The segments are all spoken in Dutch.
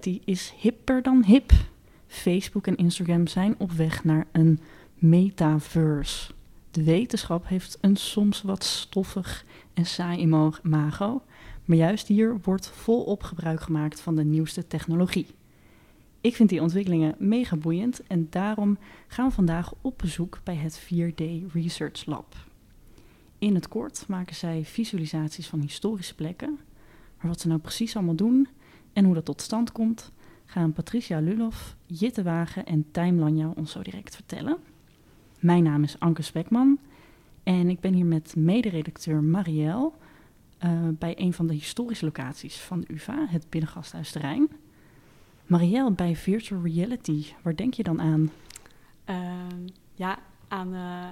Reality is hipper dan hip. Facebook en Instagram zijn op weg naar een metaverse. De wetenschap heeft een soms wat stoffig en saai imago, maar juist hier wordt volop gebruik gemaakt van de nieuwste technologie. Ik vind die ontwikkelingen mega boeiend en daarom gaan we vandaag op bezoek bij het 4D Research Lab. In het kort maken zij visualisaties van historische plekken, maar wat ze nou precies allemaal doen en hoe dat tot stand komt, gaan Patricia Lulof, Jitte Wagen en Tijm Lanja ons zo direct vertellen. Mijn naam is Anke Spekman en ik ben hier met mederedacteur Marielle uh, bij een van de historische locaties van de UvA, het Binnengasthuis Rijn. Marielle, bij virtual reality, waar denk je dan aan? Uh, ja, aan, uh,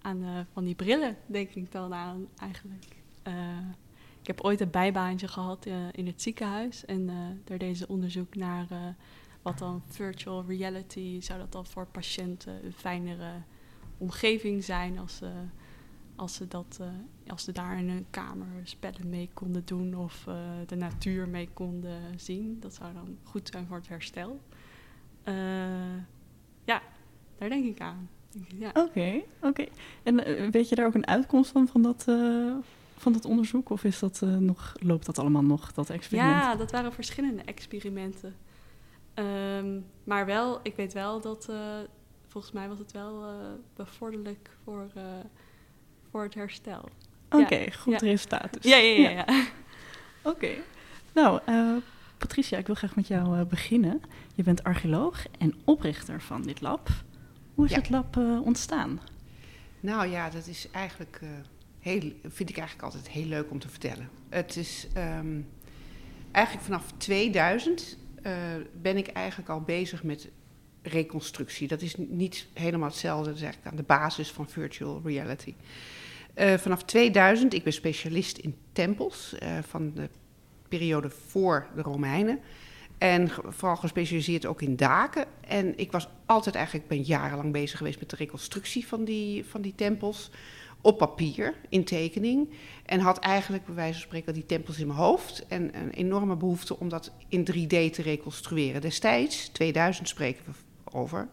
aan uh, van die brillen denk ik dan aan eigenlijk. Ik heb ooit een bijbaantje gehad in het ziekenhuis en daar deden ze onderzoek naar wat dan virtual reality, zou dat dan voor patiënten een fijnere omgeving zijn als ze, als ze, dat, als ze daar in een kamer spellen mee konden doen of de natuur mee konden zien. Dat zou dan goed zijn voor het herstel. Ja, daar denk ik aan. Oké, ja. oké. En weet je daar ook een uitkomst van, van dat, van dat onderzoek? Of is dat, nog, loopt dat allemaal nog, dat experiment? Ja, dat waren verschillende experimenten. Um, maar wel, ik weet wel dat, volgens mij was het wel bevorderlijk voor, voor het herstel. Oké, okay, goed ja. resultaat dus. Ja, ja, ja. ja. Oké. Okay. Nou, uh, Patricia, ik wil graag met jou uh, beginnen. Je bent archeoloog en oprichter van dit lab. Hoe is het lab uh, ontstaan? Nou ja, dat is eigenlijk heel, vind ik eigenlijk altijd heel leuk om te vertellen. Het is um, eigenlijk vanaf 2000 ben ik eigenlijk al bezig met reconstructie. Dat is niet helemaal hetzelfde, dat is eigenlijk aan de basis van virtual reality. Uh, vanaf 2000, ik ben specialist in tempels uh, van de periode voor de Romeinen. En vooral gespecialiseerd ook in daken. En ik was altijd eigenlijk, ben jarenlang bezig geweest met de reconstructie van die, van die tempels. Op papier, in tekening. En had eigenlijk, bij wijze van spreken, die tempels in mijn hoofd. En een enorme behoefte om dat in 3D te reconstrueren. Destijds, 2000 spreken we over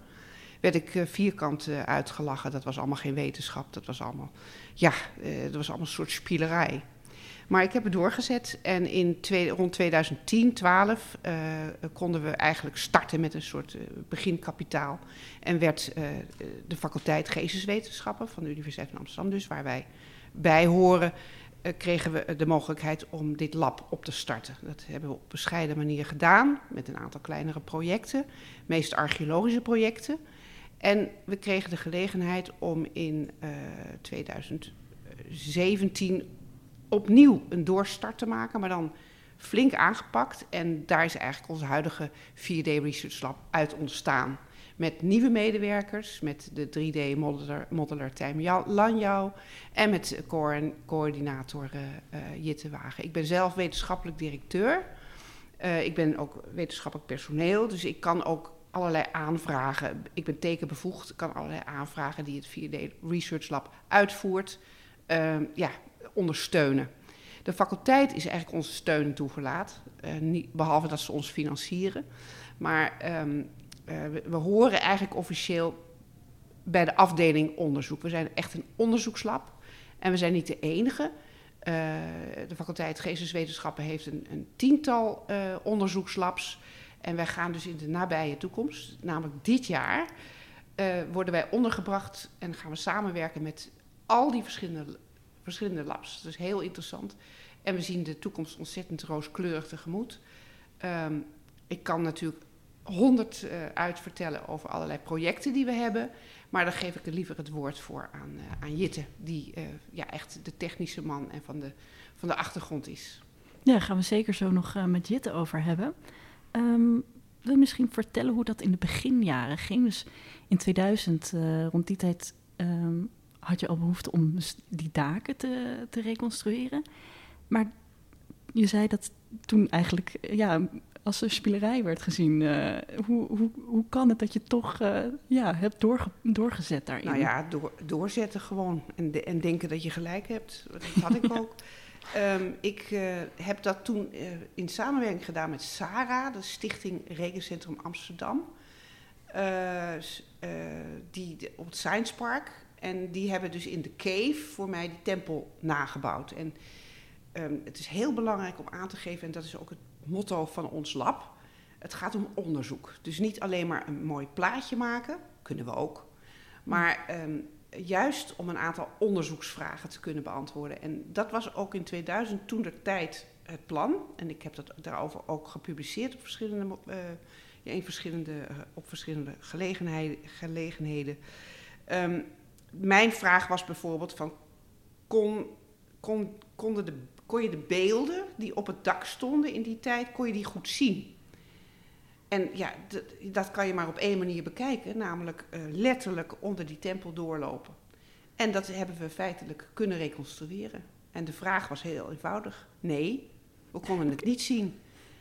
werd ik uh, vierkant uh, uitgelachen. Dat was allemaal geen wetenschap. Dat was allemaal, ja, uh, dat was allemaal een soort spielerij. Maar ik heb het doorgezet en in rond 2010, 12 konden we eigenlijk starten met een soort beginkapitaal. En werd de faculteit Geesteswetenschappen van de Universiteit van Amsterdam, dus waar wij bij horen, kregen we de mogelijkheid om dit lab op te starten. Dat hebben we op bescheiden manier gedaan, met een aantal kleinere projecten, meest archeologische projecten. En we kregen de gelegenheid om in uh, 2017 opnieuw een doorstart te maken, maar dan flink aangepakt. En daar is eigenlijk onze huidige 4D Research Lab uit ontstaan. Met nieuwe medewerkers, met de 3D-modeler modeler Tijm Lanjouw en met co coördinator uh, Jitte Wagen. Ik ben zelf wetenschappelijk directeur. Uh, ik ben ook wetenschappelijk personeel, dus ik kan ook allerlei aanvragen. Ik ben tekenbevoegd, kan allerlei aanvragen die het 4D Research Lab uitvoert, uh, ja, ondersteunen. De faculteit is eigenlijk onze steun toegelaat, uh, niet, behalve dat ze ons financieren. Maar um, uh, we, horen eigenlijk officieel bij de afdeling onderzoek. We zijn echt een onderzoekslab en we zijn niet de enige. Uh, de faculteit Geesteswetenschappen heeft een, een tiental onderzoekslabs. En wij gaan dus in de nabije toekomst, namelijk dit jaar, worden wij ondergebracht en gaan we samenwerken met al die verschillende, verschillende labs. Is heel interessant. En we zien de toekomst ontzettend rooskleurig tegemoet. Um, ik kan natuurlijk honderd uh, uitvertellen over allerlei projecten die we hebben. Maar dan geef ik er liever het woord voor aan, uh, aan Jitte, die uh, ja, echt de technische man en van de, van de achtergrond is. Ja, daar gaan we zeker zo nog met Jitte over hebben. Um, wil misschien vertellen hoe dat in de beginjaren ging? Dus in 2000, uh, rond die tijd, um, had je al behoefte om die daken te, te reconstrueren. Maar je zei dat toen eigenlijk ja, als een spielerij werd gezien. Uh, hoe, hoe, hoe kan het dat je toch uh, ja, hebt doorge doorgezet daarin? Nou ja, door, doorzetten gewoon. En, de, en denken dat je gelijk hebt. Dat had ik ook. Ehm, ik eh, heb dat toen eh, in samenwerking gedaan met SARA, de Stichting Rekencentrum Amsterdam. Eh, eh, die, de- op het Science Park. En die hebben dus in de cave voor mij die tempel nagebouwd. En ehm, het is heel belangrijk om aan te geven, en dat is ook het motto van ons lab. Het gaat om onderzoek. Dus niet alleen maar een mooi plaatje maken, kunnen we ook. Maar ehm, juist om een aantal onderzoeksvragen te kunnen beantwoorden. En dat was ook in 2000 toen de tijd het plan. En ik heb dat daarover ook gepubliceerd op verschillende, eh, ja, in verschillende, eh, op verschillende gelegenheden. gelegenheden. Mijn vraag was bijvoorbeeld van, kon, kon, konden de, kon je de beelden die op het dak stonden in die tijd, kon je die goed zien? En ja, dat kan je maar op één manier bekijken, namelijk eh, letterlijk onder die tempel doorlopen. En dat hebben we feitelijk kunnen reconstrueren. En de vraag was heel eenvoudig: nee, we konden het niet zien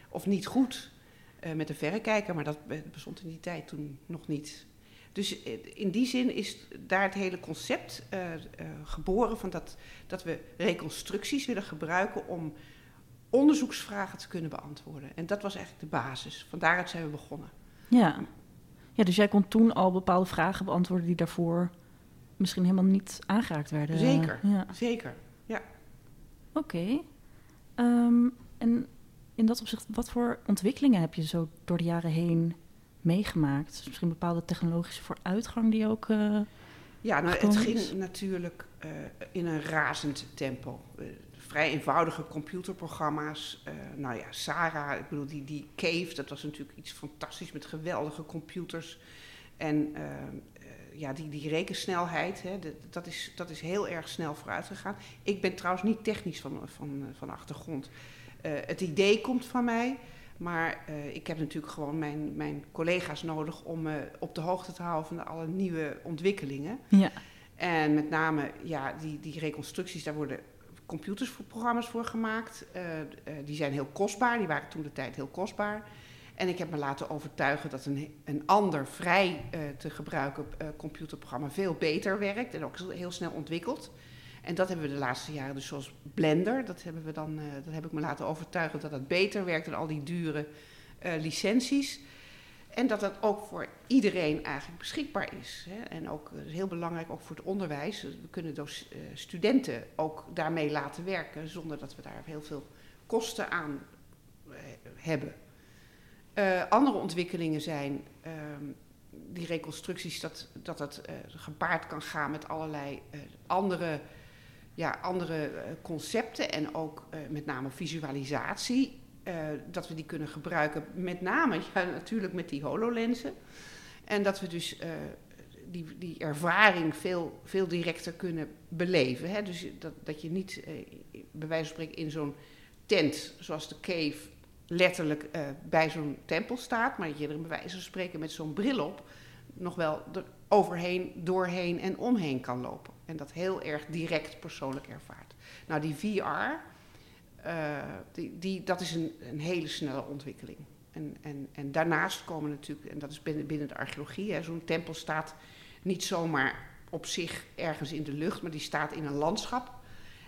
of niet goed eh, met een verrekijker, maar dat be- bestond in die tijd toen nog niet. Dus eh, in die zin is daar het hele concept eh, eh, geboren van dat, dat we reconstructies willen gebruiken om onderzoeksvragen te kunnen beantwoorden. En dat was eigenlijk de basis. Van daaruit zijn we begonnen. Ja. ja, dus jij kon toen al bepaalde vragen beantwoorden die daarvoor misschien helemaal niet aangeraakt werden. Zeker. Ja. Zeker. Oké. Ehm, en in dat opzicht, wat voor ontwikkelingen heb je zo door de jaren heen meegemaakt? Dus misschien bepaalde technologische vooruitgang die ook... eh, Ja, nou, het ging is? natuurlijk eh, in een razend tempo. Eh, vrij eenvoudige computerprogramma's. nou ja, Sarah, ik bedoel, die, die Cave, dat was natuurlijk iets fantastisch met geweldige computers. En ja, die, die rekensnelheid, hè, de- dat, is, dat is heel erg snel vooruit gegaan. Ik ben trouwens niet technisch van, van, van achtergrond. Het idee komt van mij, maar eh, ik heb natuurlijk gewoon mijn, mijn collega's nodig om me op de hoogte te houden van alle nieuwe ontwikkelingen. ja. En met name, ja, die, die reconstructies, daar worden computers voor gemaakt. Eh, eh, die zijn heel kostbaar, die waren toen de tijd heel kostbaar. En ik heb me laten overtuigen dat een, een ander vrij te gebruiken computerprogramma veel beter werkt en ook heel- heel snel ontwikkelt. En dat hebben we de laatste jaren, dus zoals Blender, dat, hebben we dan, eh, dat heb ik me laten overtuigen dat dat beter werkt dan al die dure eh, licenties. En dat dat ook voor iedereen eigenlijk beschikbaar is. Hè. En ook eh, heel belangrijk, ook voor het onderwijs. We kunnen dus studenten ook daarmee laten werken, zonder dat we daar heel veel kosten aan hebben. Andere ontwikkelingen zijn ehm, die reconstructies, dat dat, dat gepaard kan gaan met allerlei andere, ja, andere eh, concepten en ook eh, met name visualisatie. eh, dat we die kunnen gebruiken, met name natuurlijk met die HoloLensen. En dat we dus die, die ervaring veel, veel directer kunnen beleven. Hè? Dus dat, dat je niet, bij wijze van spreken, in zo'n tent, zoals de cave, letterlijk bij zo'n tempel staat, maar dat je er bij wijze van spreken met zo'n bril op nog wel er overheen, doorheen en omheen kan lopen. En dat heel erg direct persoonlijk ervaart. Nou, die VR, eh, die, die, dat is een, een hele snelle ontwikkeling. En, en, en daarnaast komen natuurlijk, en dat is binnen, binnen de archeologie, zo'n tempel staat niet zomaar op zich ergens in de lucht, maar die staat in een landschap.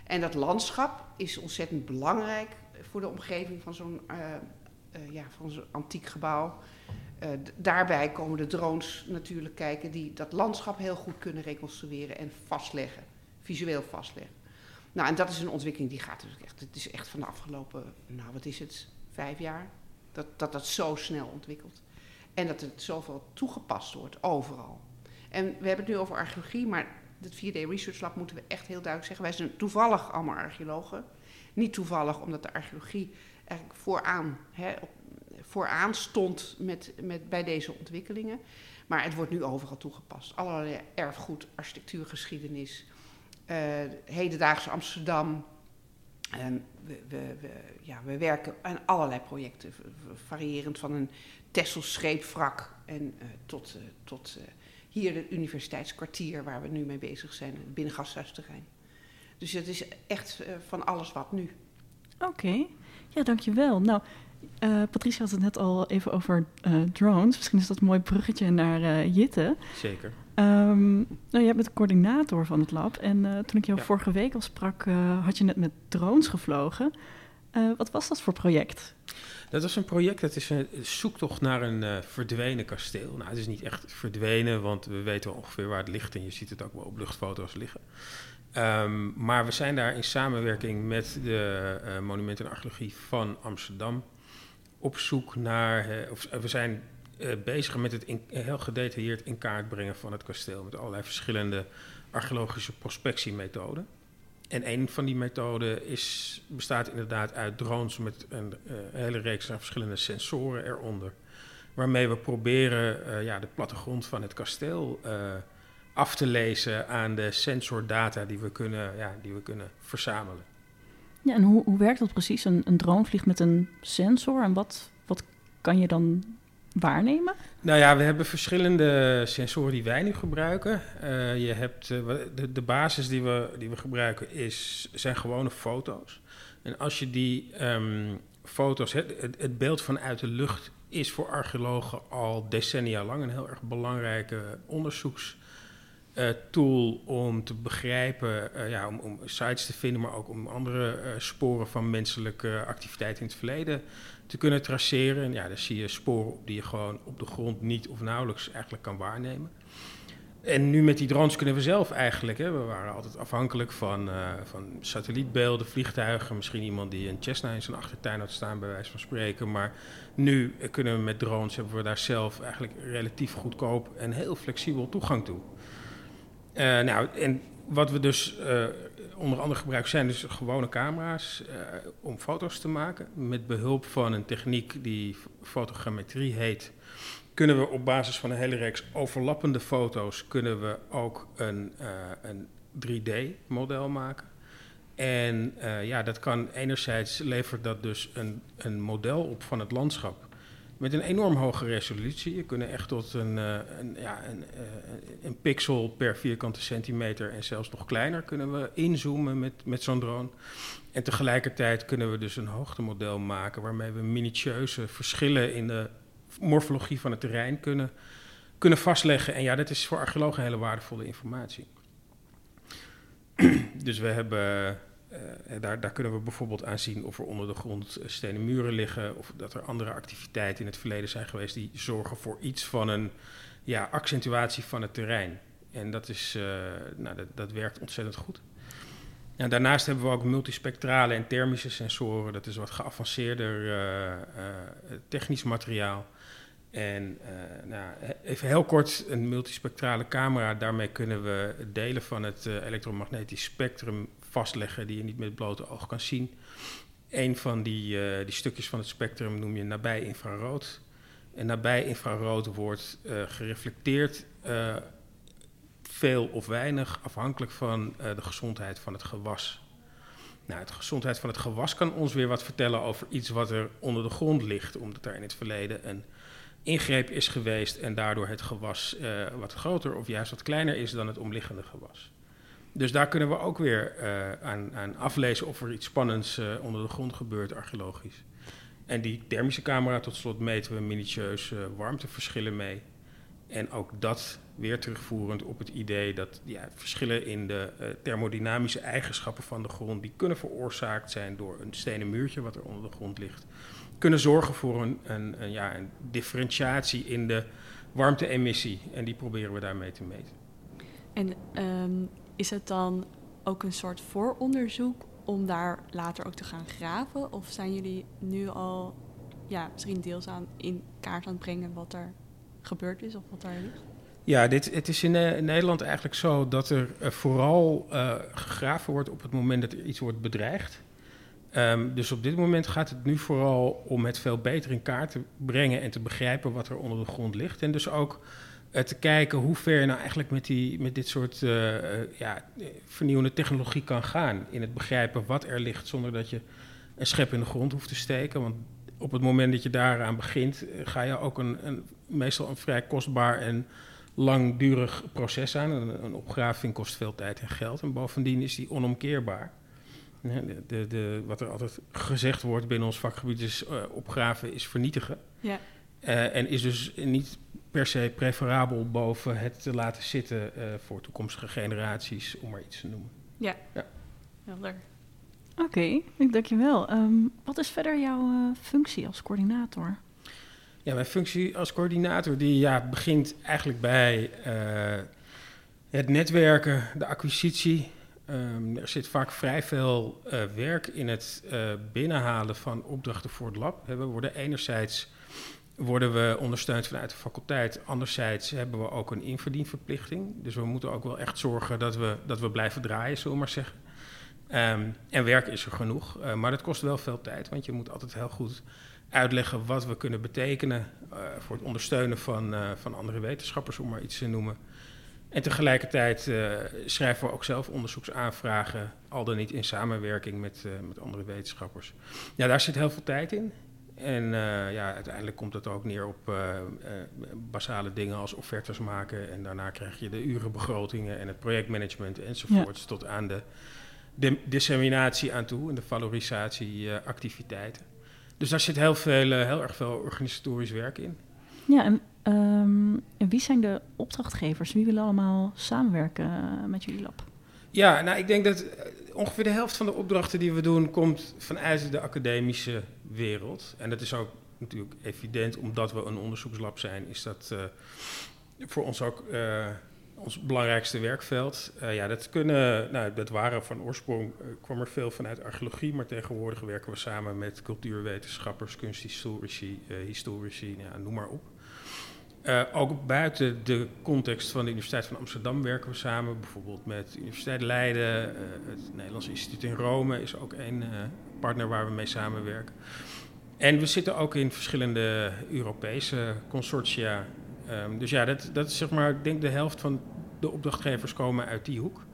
En dat landschap is ontzettend belangrijk voor de omgeving van zo'n eh, eh, ja, van zo'n antiek gebouw. Eh, daarbij komen de drones natuurlijk kijken die dat landschap heel goed kunnen reconstrueren en vastleggen, visueel vastleggen. Nou, en dat is een ontwikkeling die gaat dus echt, het is echt van de afgelopen, nou wat is het, vijf jaar, dat dat, dat zo snel ontwikkelt. En dat het zoveel toegepast wordt, overal. En we hebben het nu over archeologie, maar het 4D Research Lab moeten we echt heel duidelijk zeggen. Wij zijn toevallig allemaal archeologen. Niet toevallig omdat de archeologie eigenlijk vooraan, hè, op, vooraan stond met, met, bij deze ontwikkelingen. Maar het wordt nu overal toegepast. Allerlei erfgoed, architectuurgeschiedenis, eh, hedendaagse Amsterdam. We, we, ja, we werken aan allerlei projecten, variërend van een Tessels scheepwrak en eh, tot, eh, tot hier het universiteitskwartier waar we nu mee bezig zijn, het binnengasthuisterrein. Dus het is echt van alles wat nu. Oké, ja, dankjewel. Nou, eh Patricia had het net al even over eh, drones. Misschien is dat een mooi bruggetje naar eh Jitte. Zeker. Ehm, nou, jij bent de coördinator van het lab. En toen ik jou Ja. vorige week al sprak, had je net met drones gevlogen. Wat was dat voor project? Dat was een project, dat is een zoektocht naar een verdwenen kasteel. Nou, het is niet echt verdwenen, want we weten ongeveer waar het ligt en je ziet het ook wel op luchtfoto's liggen. Ehm, maar we zijn daar in samenwerking met de eh, Monumenten en Archeologie van Amsterdam op zoek naar. eh, of, eh, we zijn eh, bezig met het heel gedetailleerd in kaart brengen van het kasteel met allerlei verschillende archeologische prospectiemethoden. En een van die methoden is, bestaat inderdaad uit drones met een hele reeks aan verschillende sensoren eronder. Waarmee we proberen ja, de plattegrond van het kasteel af te lezen aan de sensordata die we kunnen, ja, die we kunnen verzamelen. En hoe, hoe werkt dat precies? Een, een drone vliegt met een sensor. En wat, wat kan je dan waarnemen? Nou ja, we hebben verschillende sensoren die wij nu gebruiken. Eh, je hebt, eh, de, basis die we, die we gebruiken is, zijn gewone foto's. En als je die ehm, foto's, het, het, beeld vanuit de lucht is voor archeologen al decennia lang een heel erg belangrijke onderzoekstool om te begrijpen, eh, ja, om, om sites te vinden, maar ook om andere eh, sporen van menselijke activiteit in het verleden te kunnen traceren. En ja, dan zie je sporen die je gewoon op de grond niet of nauwelijks eigenlijk kan waarnemen. En nu met die drones kunnen we zelf eigenlijk, hè, we waren altijd afhankelijk van, van satellietbeelden, vliegtuigen, misschien iemand die een Cessna in zijn achtertuin had staan, bij wijze van spreken. Maar nu kunnen we met drones, hebben we daar zelf eigenlijk relatief goedkoop en heel flexibel toegang toe. Eh, nou, en wat we dus eh, onder andere gebruiken zijn dus gewone camera's eh, om foto's te maken. Met behulp van een techniek die fotogrammetrie heet, kunnen we op basis van een hele reeks overlappende foto's kunnen we ook een, een 3D-model maken. En ja, dat kan enerzijds levert dat dus een, een model op van het landschap. Met een enorm hoge resolutie. Je kunnen echt tot een, eh, een, ja, een, eh, een pixel per vierkante centimeter en zelfs nog kleiner kunnen we inzoomen met, met zo'n drone. En tegelijkertijd kunnen we dus een hoogtemodel maken waarmee we minutieuze verschillen in de morfologie van het terrein kunnen, kunnen vastleggen. En ja, dat is voor archeologen hele waardevolle informatie. dus we hebben, eh, daar, daar kunnen we bijvoorbeeld aan zien of er onder de grond eh, stenen muren liggen. Of dat er andere activiteiten in het verleden zijn geweest die zorgen voor iets van een ja, accentuatie van het terrein. En dat, is, eh, nou, dat, dat werkt ontzettend goed. Daarnaast hebben we ook multispectrale en thermische sensoren. Dat is wat geavanceerder technisch materiaal. En nou, even heel kort, een multispectrale camera. Daarmee kunnen we delen van het elektromagnetisch spectrum vastleggen die je niet met het blote oog kan zien. Een van die, eh, die stukjes van het spectrum noem je nabij infrarood. En nabij infrarood wordt eh, gereflecteerd eh, veel of weinig, afhankelijk van de gezondheid van het gewas. Nou, de gezondheid van het gewas kan ons weer wat vertellen over iets wat er onder de grond ligt, omdat er in het verleden een ingreep is geweest en daardoor het gewas wat groter of juist wat kleiner is dan het omliggende gewas. Dus daar kunnen we ook weer eh, aan, aan aflezen of er iets spannends eh, onder de grond gebeurt, archeologisch. En die thermische camera, tot slot, meten we minutieus eh, warmteverschillen mee. En ook dat weer terugvoerend op het idee dat ja, verschillen in de thermodynamische eigenschappen van de grond, die kunnen veroorzaakt zijn door een stenen muurtje wat er onder de grond ligt, kunnen zorgen voor een, een, ja, een differentiatie in de warmte-emissie. En die proberen we daarmee te meten. En ehm, is het dan ook een soort vooronderzoek om daar later ook te gaan graven? Of zijn jullie nu al ja, misschien deels aan in kaart aan het brengen wat er gebeurd is of wat daar ligt? Ja, dit, het is in, eh, Nederland eigenlijk zo dat er eh, vooral eh, gegraven wordt op het moment dat er iets wordt bedreigd. Ehm, dus op dit moment gaat het nu vooral om het veel beter in kaart te brengen en te begrijpen wat er onder de grond ligt. En dus ook te kijken hoe ver je nou eigenlijk met, die, met dit soort eh, eh, ja, eh, vernieuwende technologie kan gaan. In het begrijpen wat er ligt zonder dat je een schep in de grond hoeft te steken. Want op het moment dat je daaraan begint, eh, ga je ook een, een, meestal een vrij kostbaar en langdurig proces aan. Een, een opgraving kost veel tijd en geld. En bovendien is die onomkeerbaar. De, de, de, wat er altijd gezegd wordt binnen ons vakgebied is... eh, opgraven is vernietigen. Ja. Eh, en is dus niet per se preferabel boven het te laten zitten eh, voor toekomstige generaties, om maar iets te noemen. Ja, Ja. helder. Oké, ik dank je wel. Ehm, wat is verder jouw eh, functie als coördinator? Ja, mijn functie als coördinator die ja, begint eigenlijk bij eh, het netwerken, de acquisitie. Ehm, er zit vaak vrij veel eh, werk in het eh, binnenhalen van opdrachten voor het lab. We worden enerzijds worden we ondersteund vanuit de faculteit, anderzijds hebben we ook een inverdienverplichting. Dus we moeten ook wel echt zorgen dat we, dat we blijven draaien, zullen we maar zeggen. Ehm, en werk is er genoeg, eh, maar dat kost wel veel tijd, want je moet altijd heel goed uitleggen wat we kunnen betekenen eh, voor het ondersteunen van, eh, van andere wetenschappers, om maar iets te noemen. En tegelijkertijd schrijven we ook zelf onderzoeksaanvragen, al dan niet in samenwerking met, met andere wetenschappers. Ja, daar zit heel veel tijd in. En eh, ja, uiteindelijk komt het ook neer op eh, eh, basale dingen als offertes maken. En daarna krijg je de urenbegrotingen en het projectmanagement enzovoorts. Tot aan de, de disseminatie aan toe en de valorisatieactiviteiten. dus daar zit heel, veel, heel erg veel organisatorisch werk in. Ja, en, ehm, en wie zijn de opdrachtgevers? Wie willen allemaal samenwerken met jullie lab? Ja, nou, ik denk dat ongeveer de helft van de opdrachten die we doen komt vanuit de academische wereld. En dat is ook natuurlijk evident, omdat we een onderzoekslab zijn, is dat eh, voor ons ook eh, ons belangrijkste werkveld. Eh, ja, dat kunnen, nou, dat waren van oorsprong, kwam er veel vanuit archeologie, maar tegenwoordig werken we samen met cultuurwetenschappers, kunsthistorici, historici, nou ja, noem maar op. Eh, ook buiten de context van de Universiteit van Amsterdam werken we samen, bijvoorbeeld met de Universiteit Leiden. eh, het Nederlands Instituut in Rome is ook een eh, partner waar we mee samenwerken. En we zitten ook in verschillende Europese consortia. Ehm, dus ja, dat, dat is zeg maar, ik denk de helft van de opdrachtgevers komen uit die hoek.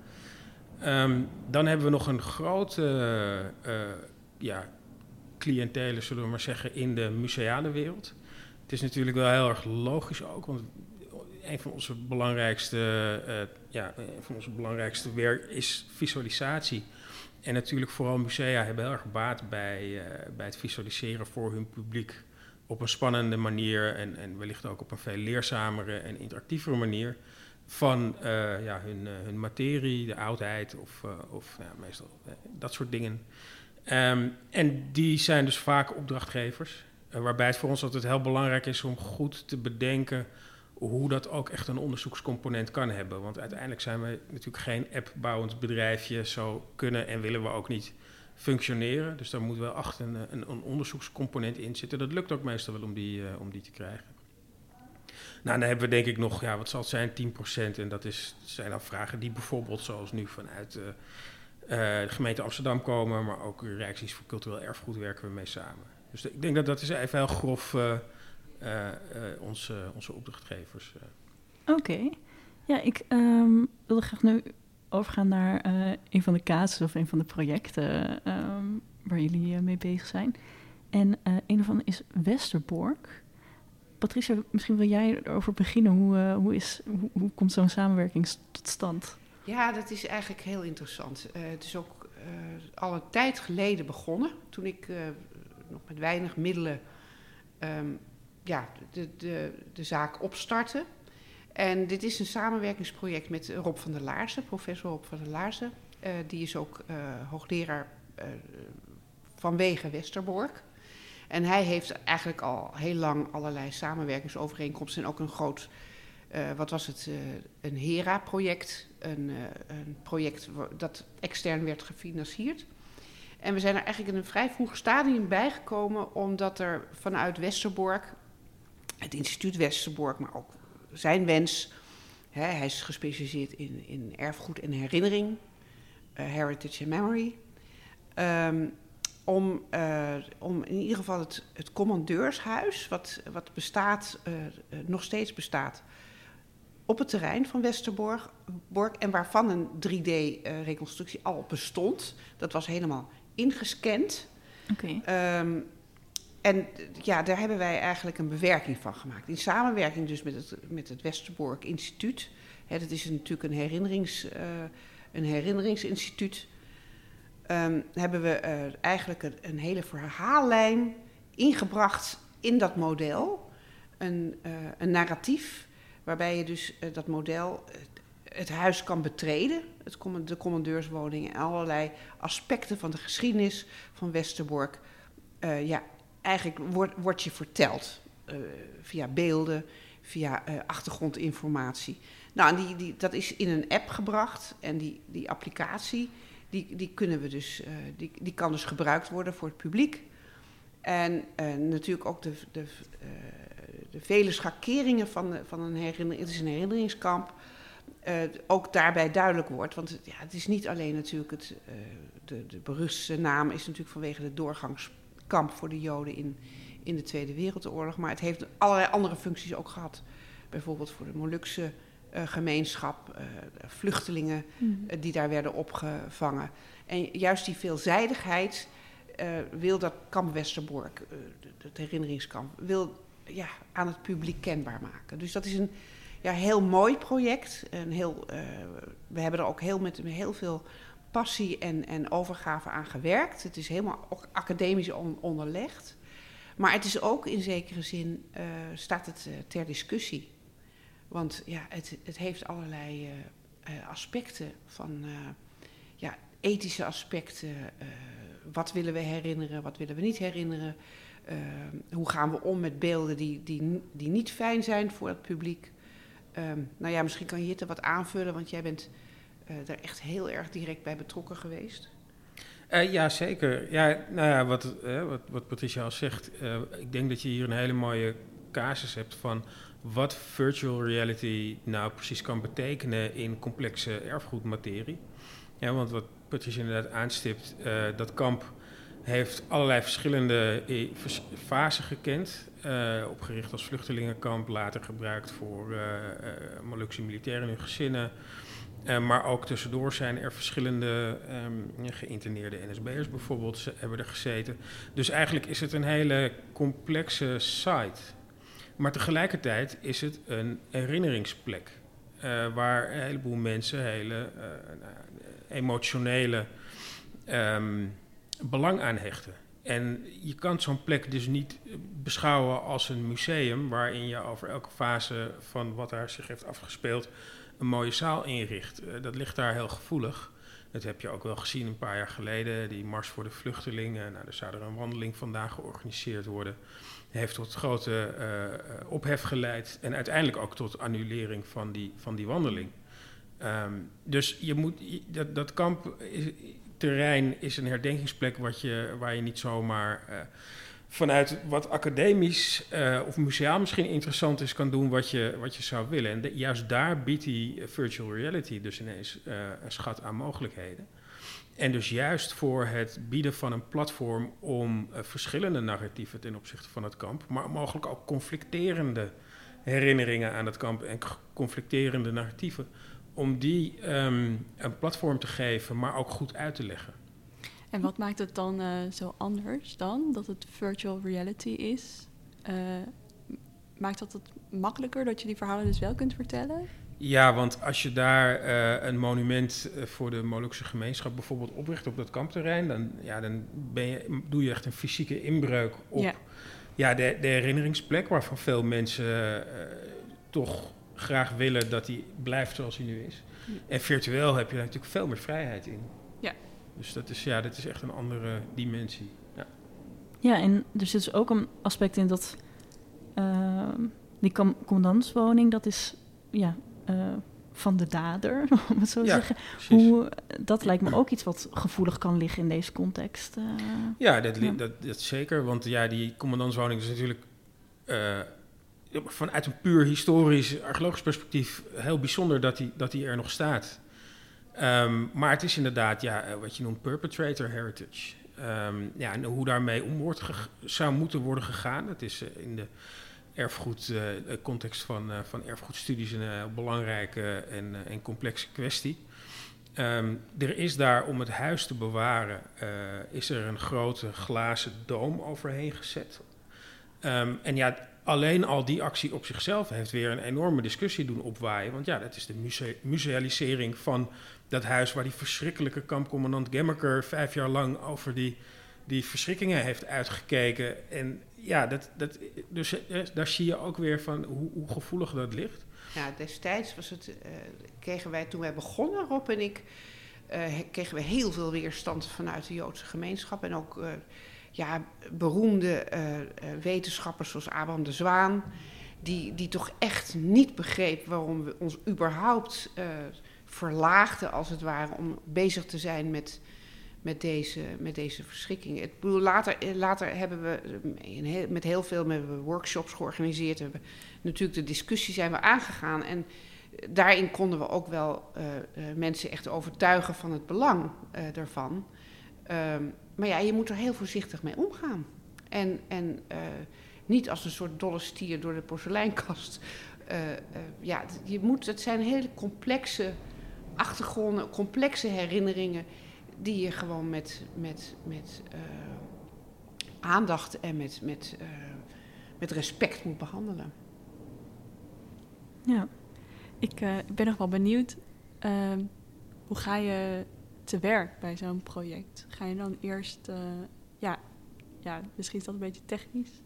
Ehm, dan hebben we nog een grote ja, cliëntele, zullen we maar zeggen, in de museale wereld. Is natuurlijk wel heel erg logisch ook, want een van onze belangrijkste, eh, ja, van onze belangrijkste werk is visualisatie. En natuurlijk vooral musea hebben heel erg baat bij, eh, bij het visualiseren voor hun publiek op een spannende manier en, en wellicht ook op een veel leerzamere en interactievere manier van eh, ja, hun, hun materie, de oudheid of, of ja, meestal dat soort dingen. Ehm, en die zijn dus vaak opdrachtgevers, waarbij het voor ons altijd heel belangrijk is om goed te bedenken hoe dat ook echt een onderzoekscomponent kan hebben. Want uiteindelijk zijn we natuurlijk geen appbouwend bedrijfje, zo kunnen en willen we ook niet functioneren. Dus daar moet wel echt een, een, een onderzoekscomponent in zitten. Dat lukt ook meestal wel om die, eh, om die te krijgen. Nou, dan hebben we denk ik nog, ja, wat zal het zijn, 10%. En dat is, zijn dan vragen die bijvoorbeeld zoals nu vanuit eh, eh, de gemeente Amsterdam komen, maar ook Rijksdienst voor Cultureel Erfgoed werken we mee samen. Dus ik denk dat dat is even heel grof eh, eh, eh, onze, onze opdrachtgevers. eh. Oké. Ja, ik ehm, wilde graag nu overgaan naar eh, een van de casussen of een van de projecten ehm, waar jullie mee bezig zijn. En eh, een daarvan is Westerbork. Patricia, misschien wil jij erover beginnen. Hoe, eh, hoe, is, hoe, hoe komt zo'n samenwerking tot stand? Ja, dat is eigenlijk heel interessant. Eh, het is ook eh, al een tijd geleden begonnen, toen ik eh, nog met weinig middelen ehm, ja, de, de, de zaak opstartte. En dit is een samenwerkingsproject met Rob van der Laarzen, professor Rob van der Laarzen. Eh, die is ook eh, hoogleraar eh, vanwege Westerbork. En hij heeft eigenlijk al heel lang allerlei samenwerkingsovereenkomsten en ook een groot wat was het, een HERA-project. Een, een project dat extern werd gefinancierd. En we zijn er eigenlijk in een vrij vroeg stadium bijgekomen, omdat er vanuit Westerbork, het instituut Westerbork, maar ook zijn wens, hè, hij is gespecialiseerd in, in erfgoed en herinnering, eh, heritage and memory, ehm, om, eh, om in ieder geval het, het commandeurshuis, wat, wat bestaat, eh, nog steeds bestaat, op het terrein van Westerbork Bork, en waarvan een 3D-reconstructie al bestond. Dat was helemaal ingescand. Oké. Ehm, en ja, daar hebben wij eigenlijk een bewerking van gemaakt. In samenwerking dus met het, met het Westerbork Instituut. Hè, dat is natuurlijk een, herinnerings, eh, een herinneringsinstituut. Ehm, hebben we eh, eigenlijk een, een hele verhaallijn ingebracht in dat model. een, uh, een narratief waarbij je dus dat model, het huis kan betreden, het, de commandeurswoning en allerlei aspecten van de geschiedenis van Westerbork. ja, eigenlijk wordt, je verteld via beelden, via achtergrondinformatie. Nou, die, die, dat is in een app gebracht en die, die applicatie die, die, kunnen we dus, die, die kan dus gebruikt worden voor het publiek. En natuurlijk ook de, de, de vele schakeringen van, van een herinnering. Het is een herinneringskamp. Ook daarbij duidelijk wordt. Want ja, het is niet alleen natuurlijk het. de, de beruste naam is natuurlijk vanwege de doorgangskamp voor de Joden in, in de Tweede Wereldoorlog. Maar het heeft allerlei andere functies ook gehad. Bijvoorbeeld voor de Molukse uh, gemeenschap, vluchtelingen mm. uh, die daar werden opgevangen. En juist die veelzijdigheid wil dat kamp Westerbork, het herinneringskamp, wil ja, aan het publiek kenbaar maken. Dus dat is een ja, heel mooi project. Een heel, we hebben er ook heel met heel veel passie en, en overgave aan gewerkt. Het is helemaal academisch on, onderlegd. Maar het is ook in zekere zin, staat het ter discussie. Want ja, het, het heeft allerlei aspecten van ja, ethische aspecten. wat willen we herinneren, wat willen we niet herinneren? hoe gaan we om met beelden die, die, die niet fijn zijn voor het publiek? Um, nou ja, misschien kan er wat aanvullen, want jij bent daar echt heel erg direct bij betrokken geweest. Uh, ja, zeker. Ja, nou ja, wat, uh, wat, wat Patricia al zegt, uh, ik denk dat je hier een hele mooie casus hebt van wat virtual reality nou precies kan betekenen in complexe erfgoedmaterie. Ja, want wat Patricia inderdaad aanstipt, uh, dat kamp heeft allerlei verschillende eh, fasen gekend. Uh, opgericht als vluchtelingenkamp, later gebruikt voor uh, Molukse militairen en hun gezinnen. maar ook tussendoor zijn er verschillende um, geïnterneerde NSB'ers bijvoorbeeld hebben er gezeten. Dus eigenlijk is het een hele complexe site. Maar tegelijkertijd is het een herinneringsplek. Waar een heleboel mensen hele uh, emotionele um, belang aan hechten. En je kan zo'n plek dus niet beschouwen als een museum waarin je over elke fase van wat daar zich heeft afgespeeld een mooie zaal inricht. Uh, dat ligt daar heel gevoelig. Dat heb je ook wel gezien een paar jaar geleden, die Mars voor de Vluchtelingen. Nou, er zou er een wandeling vandaag georganiseerd worden heeft tot grote uh, ophef geleid en uiteindelijk ook tot annulering van die, van die wandeling. Um, dus je moet, dat, dat is een herdenkingsplek wat je, waar je niet zomaar uh, vanuit wat academisch uh, of museaal misschien interessant is, kan doen wat je, wat je zou willen. En juist daar biedt die virtual reality dus ineens een schat aan mogelijkheden. En dus juist voor het bieden van een platform om verschillende narratieven ten opzichte van het kamp, maar mogelijk ook conflicterende herinneringen aan het kamp en conflicterende narratieven, om die um, een platform te geven, maar ook goed uit te leggen. En wat maakt het dan uh, zo anders dan dat het virtual reality is? Uh, maakt dat het makkelijker dat je die verhalen dus wel kunt vertellen? Ja, want als je daar uh, een monument voor de Molukse gemeenschap bijvoorbeeld opricht op dat kampterrein, dan, ja, dan ben je, doe je echt een fysieke inbreuk op ja. ja de, de, herinneringsplek, waarvan veel mensen toch graag willen dat die blijft zoals hij nu is. Ja. En virtueel heb je daar natuurlijk veel meer vrijheid in. Ja. Dus dat is, ja, dat is echt een andere dimensie. Ja, ja en er zit dus ook een aspect in dat die commandantswoning, dat is ja, uh, van de dader, om het zo te ja, zeggen. Hoe, dat lijkt me ook iets wat gevoelig kan liggen in deze context. Uh, ja, dat, ja. Dat, dat, zeker. Want ja, die commandantswoning is natuurlijk uh, vanuit een puur historisch, archeologisch perspectief heel bijzonder dat die, dat die er nog staat. Um, maar het is inderdaad ja, wat je noemt perpetrator heritage. Um, ja, en hoe daarmee om wordt zou moeten worden gegaan. Dat is in de erfgoed, uh, context van, uh, van erfgoedstudies een belangrijke en, en complexe kwestie. Um, er is daar om het huis te bewaren, is er een grote glazen doom overheen gezet. En ja, alleen al die actie op zichzelf heeft weer een enorme discussie doen opwaaien. Want ja, dat is de muse musealisering van dat huis waar die verschrikkelijke kampcommandant Gemmerker vijf jaar lang over die die verschrikkingen heeft uitgekeken. En ja, dat, dat, dus eh, daar zie je ook weer van hoe, hoe gevoelig dat ligt. Ja, destijds was het, uh, kregen wij toen wij begonnen, Rob en ik, uh, kregen we heel veel weerstand vanuit de Joodse gemeenschap. En ook ja, beroemde wetenschappers zoals Abraham de Zwaan, die, die toch echt niet begreep waarom we ons überhaupt verlaagden, als het ware, om bezig te zijn met met deze, met deze verschrikking. Ik bedoel, later, later hebben we met heel veel met workshops georganiseerd. Hebben natuurlijk de discussie zijn we aangegaan. En daarin konden we ook wel mensen echt overtuigen van het belang daarvan. Um, maar ja, je moet er heel voorzichtig mee omgaan. En, en niet als een soort dolle stier door de porseleinkast. ja, je moet, het zijn hele complexe achtergronden, complexe herinneringen die je gewoon met, met, met aandacht en met, met, met respect moet behandelen. Ja, ik ben nog wel benieuwd. Hoe ga je te werk bij zo'n project? Ga je dan eerst, ja, ja, misschien is dat een beetje technisch.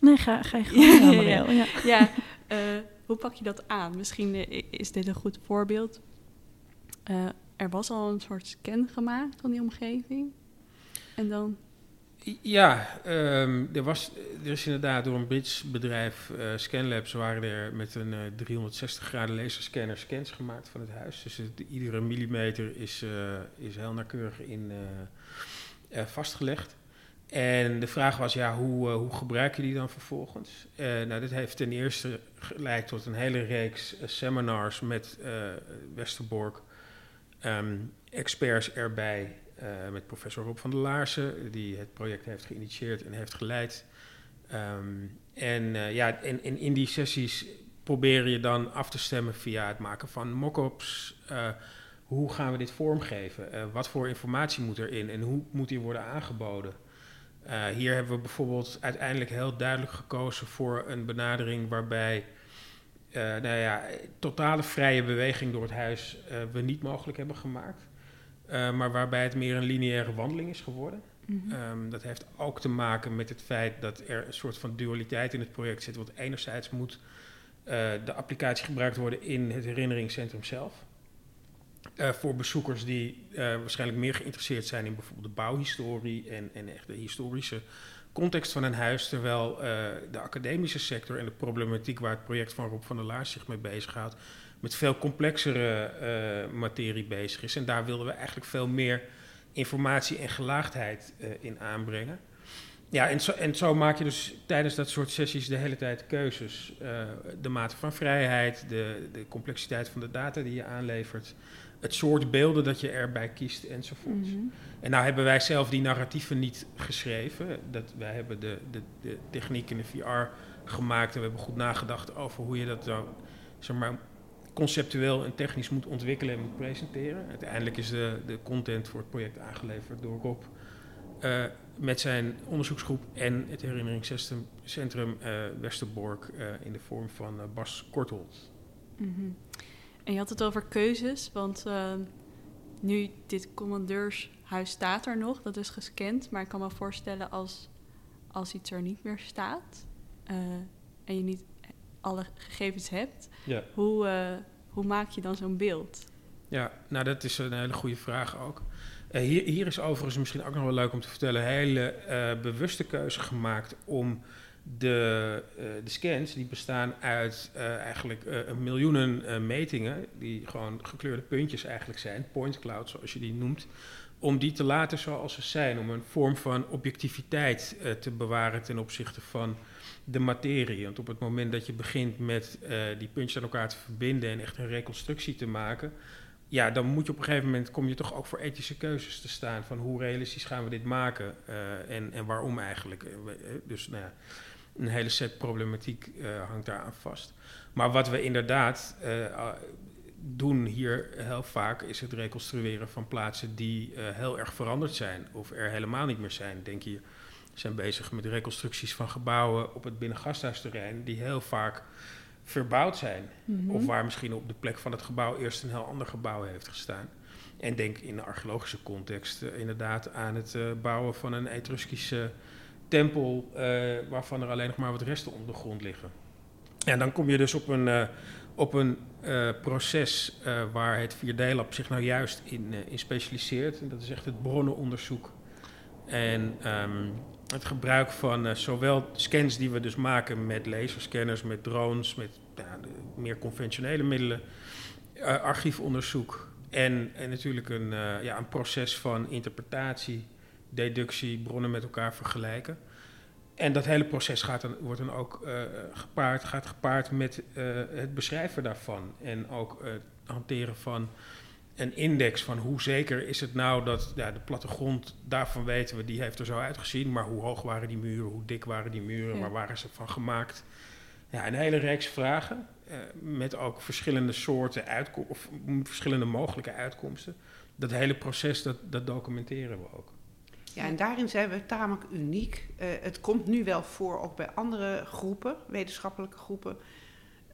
Nee, ga, ga je gewoon ja, ja, ja. ja hoe pak je dat aan? Misschien is dit een goed voorbeeld er was al een soort scan gemaakt van die omgeving. En dan. Ja, um, er, was, er is inderdaad door een Brits bedrijf, uh, Scanlabs, waren er met een uh, 360 graden laserscanner scans gemaakt van het huis. Dus iedere millimeter is, uh, is heel nauwkeurig in vastgelegd. En de vraag was, ja, hoe, hoe gebruik je die dan vervolgens? nou, dit heeft ten eerste geleid tot een hele reeks seminars met Westerbork um, experts erbij. Uh, met professor Rob van der Laarsen, die het project heeft geïnitieerd en heeft geleid. Um, en uh, ja, in, in, die sessies probeer je dan af te stemmen via het maken van mock-ups. Uh, hoe gaan we dit vormgeven? wat voor informatie moet erin en hoe moet die worden aangeboden? hier hebben we bijvoorbeeld uiteindelijk heel duidelijk gekozen voor een benadering waarbij nou ja, totale vrije beweging door het huis we niet mogelijk hebben gemaakt. Uh, maar waarbij het meer een lineaire wandeling is geworden. Mm -hmm. um, dat heeft ook te maken met het feit dat er een soort van dualiteit in het project zit. Want enerzijds moet de applicatie gebruikt worden in het herinneringscentrum zelf. voor bezoekers die waarschijnlijk meer geïnteresseerd zijn in bijvoorbeeld de bouwhistorie en, en echt de historische context van een huis, terwijl de academische sector en de problematiek waar het project van Rob van der Laars zich mee bezighoudt, met veel complexere uh, materie bezig is. En daar wilden we eigenlijk veel meer informatie en gelaagdheid uh, in aanbrengen. Ja, en zo, en zo, maak je dus tijdens dat soort sessies de hele tijd keuzes. de mate van vrijheid, de, de complexiteit van de data die je aanlevert het soort beelden dat je erbij kiest enzovoort. Mm -hmm. En nou hebben wij zelf die narratieven niet geschreven. Dat, wij hebben de, de, de techniek in de VR gemaakt en we hebben goed nagedacht over hoe je dat dan zeg maar, conceptueel en technisch moet ontwikkelen en moet presenteren. Uiteindelijk is de, de content voor het project aangeleverd door Rob uh, met zijn onderzoeksgroep en het herinneringscentrum uh, Westerbork uh, in de vorm van Bas Kortholt. Mm -hmm. En je had het over keuzes, want nu dit commandeurshuis staat er nog, dat is gescand. Maar ik kan me voorstellen als, als iets er niet meer staat en je niet alle gegevens hebt, ja. hoe, uh, hoe maak je dan zo'n beeld? Ja, nou dat is een hele goede vraag ook. hier, hier is overigens misschien ook nog wel leuk om te vertellen, een hele bewuste keuze gemaakt om de, de scans die bestaan uit eigenlijk miljoenen metingen, die gewoon gekleurde puntjes eigenlijk zijn, point cloud zoals je die noemt, om die te laten zoals ze zijn, om een vorm van objectiviteit te bewaren ten opzichte van de materie. Want op het moment dat je begint met die puntjes aan elkaar te verbinden en echt een reconstructie te maken, ja, dan moet je op een gegeven moment, kom je toch ook voor ethische keuzes te staan van hoe realistisch gaan we dit maken en, en waarom eigenlijk. Dus nou ja, een hele set problematiek hangt daar aan vast. Maar wat we inderdaad doen hier heel vaak is het reconstrueren van plaatsen die heel erg veranderd zijn of er helemaal niet meer zijn. Denk we zijn bezig met reconstructies van gebouwen op het binnengasthuisterrein die heel vaak verbouwd zijn. Mhm. Of waar misschien op de plek van het gebouw eerst een heel ander gebouw heeft gestaan. En denk in de archeologische context eh, inderdaad aan het eh, bouwen van een Etruskische tempel, eh, waarvan er alleen nog maar wat resten onder de grond liggen. En dan kom je dus op een, op een proces waar het 4D-lab zich nou juist in, in specialiseert. En dat is echt het bronnenonderzoek. En ehm, het gebruik van eh, zowel scans die we dus maken met laserscanners, met drones, met ja, meer conventionele middelen, eh, archiefonderzoek en, en natuurlijk een, eh, ja, een proces van interpretatie, deductie, bronnen met elkaar vergelijken. En dat hele proces gaat dan, wordt dan ook gepaard, gaat gepaard met het beschrijven daarvan. En ook het hanteren van een index van hoe zeker is het nou dat ja, de plattegrond, daarvan weten we, die heeft er zo uitgezien. Maar hoe hoog waren die muren, hoe dik waren die muren, Ja. waar waren ze van gemaakt? Ja, een hele reeks vragen eh, met ook verschillende soorten uitkomsten, of verschillende mogelijke uitkomsten. Dat hele proces, dat, dat documenteren we ook. Ja, en daarin zijn we tamelijk uniek. Eh, het komt nu wel voor, ook bij andere groepen, wetenschappelijke groepen,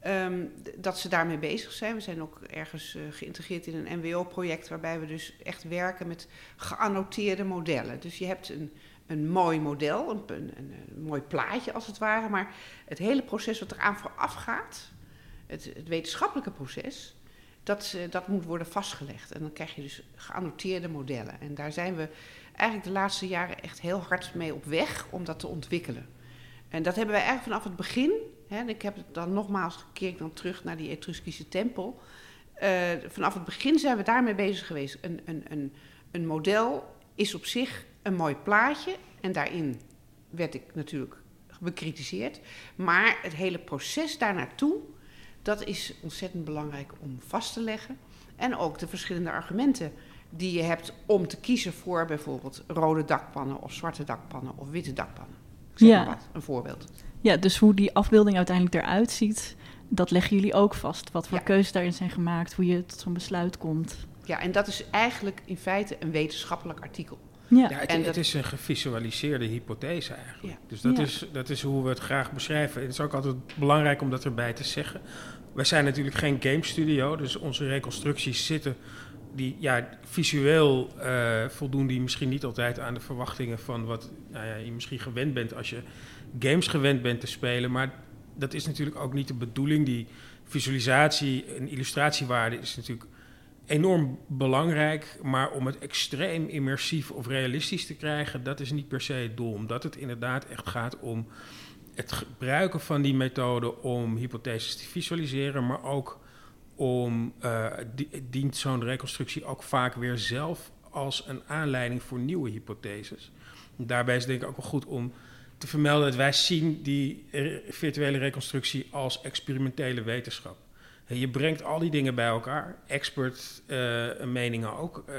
ehm, dat ze daarmee bezig zijn. We zijn ook ergens eh, geïntegreerd in een NWO-project waarbij we dus echt werken met geannoteerde modellen. Dus je hebt een, een mooi model, een, een, mooi plaatje als het ware, maar het hele proces wat eraan vooraf gaat, het, het wetenschappelijke proces, dat, dat moet worden vastgelegd. En dan krijg je dus geannoteerde modellen. En daar zijn we eigenlijk de laatste jaren echt heel hard mee op weg om dat te ontwikkelen. En dat hebben wij eigenlijk vanaf het begin. Hè, en ik heb het dan nogmaals gekeken dan terug naar die Etruskische tempel. Eh, vanaf het begin zijn we daarmee bezig geweest. Een, een, een, een model is op zich een mooi plaatje. En daarin werd ik natuurlijk bekritiseerd. Maar het hele proces daarnaartoe, dat is ontzettend belangrijk om vast te leggen. En ook de verschillende argumenten die je hebt om te kiezen voor bijvoorbeeld rode dakpannen of zwarte dakpannen of witte dakpannen. Zeg Ja. maar wat, een voorbeeld. Ja, dus hoe die afbeelding uiteindelijk eruit ziet, dat leggen jullie ook vast. Wat voor Ja. keuzes daarin zijn gemaakt, hoe je tot zo'n besluit komt. Ja, en dat is eigenlijk in feite een wetenschappelijk artikel. Ja, Ja, het, En het dat- is een gevisualiseerde hypothese eigenlijk. Ja. Dus dat, Ja. is, dat is hoe we het graag beschrijven. Het is ook altijd belangrijk om dat erbij te zeggen. Wij zijn natuurlijk geen game studio, dus onze reconstructies zitten... Die, ja, visueel eh, voldoen die misschien niet altijd aan de verwachtingen van wat nou ja, je misschien gewend bent als je games gewend bent te spelen. Maar dat is natuurlijk ook niet de bedoeling. Die visualisatie en illustratiewaarde is natuurlijk enorm belangrijk. Maar om het extreem immersief of realistisch te krijgen, dat is niet per se het doel. Omdat het inderdaad echt gaat om het gebruiken van die methode om hypotheses te visualiseren, maar ook om eh, die- dient zo'n reconstructie ook vaak weer zelf als een aanleiding voor nieuwe hypotheses. Daarbij is het denk ik ook wel goed om te vermelden dat wij zien die eh, virtuele reconstructie als experimentele wetenschap. Je brengt al die dingen bij elkaar, expert eh, meningen ook eh,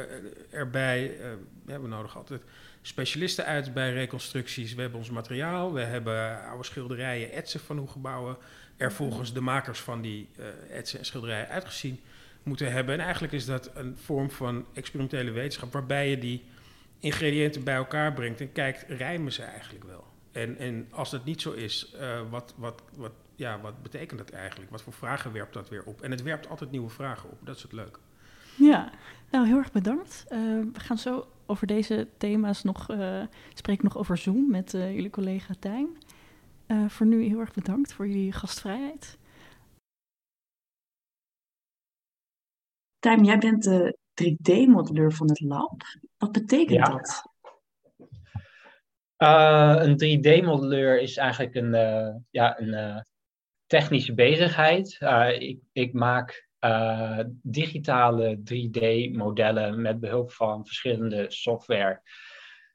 erbij. Eh, we hebben nodig altijd specialisten uit bij reconstructies. We hebben ons materiaal, we hebben oude schilderijen, etsen van hoe gebouwen er volgens de makers van die etsen en schilderijen uitgezien moeten hebben. En eigenlijk is dat een vorm van experimentele wetenschap waarbij je die ingrediënten bij elkaar brengt en kijkt, rijmen ze eigenlijk wel? En, en als dat niet zo is, wat, wat, wat, ja, wat betekent dat eigenlijk? Wat voor vragen werpt dat weer op? En het werpt altijd nieuwe vragen op, dat is het leuke. ja. nou heel erg bedankt. Eh, we gaan zo over deze thema's nog, eh spreken nog over Zoom met eh, jullie collega Tijn. Eh, voor nu heel erg bedankt voor jullie gastvrijheid. Tijn, jij bent de 3D-modelleur van het lab. Wat betekent Ja. dat? Uh, een 3D-modelleur is eigenlijk een, uh, ja, een uh, technische bezigheid. Uh, ik, ik maak uh, digitale 3D-modellen met behulp van verschillende software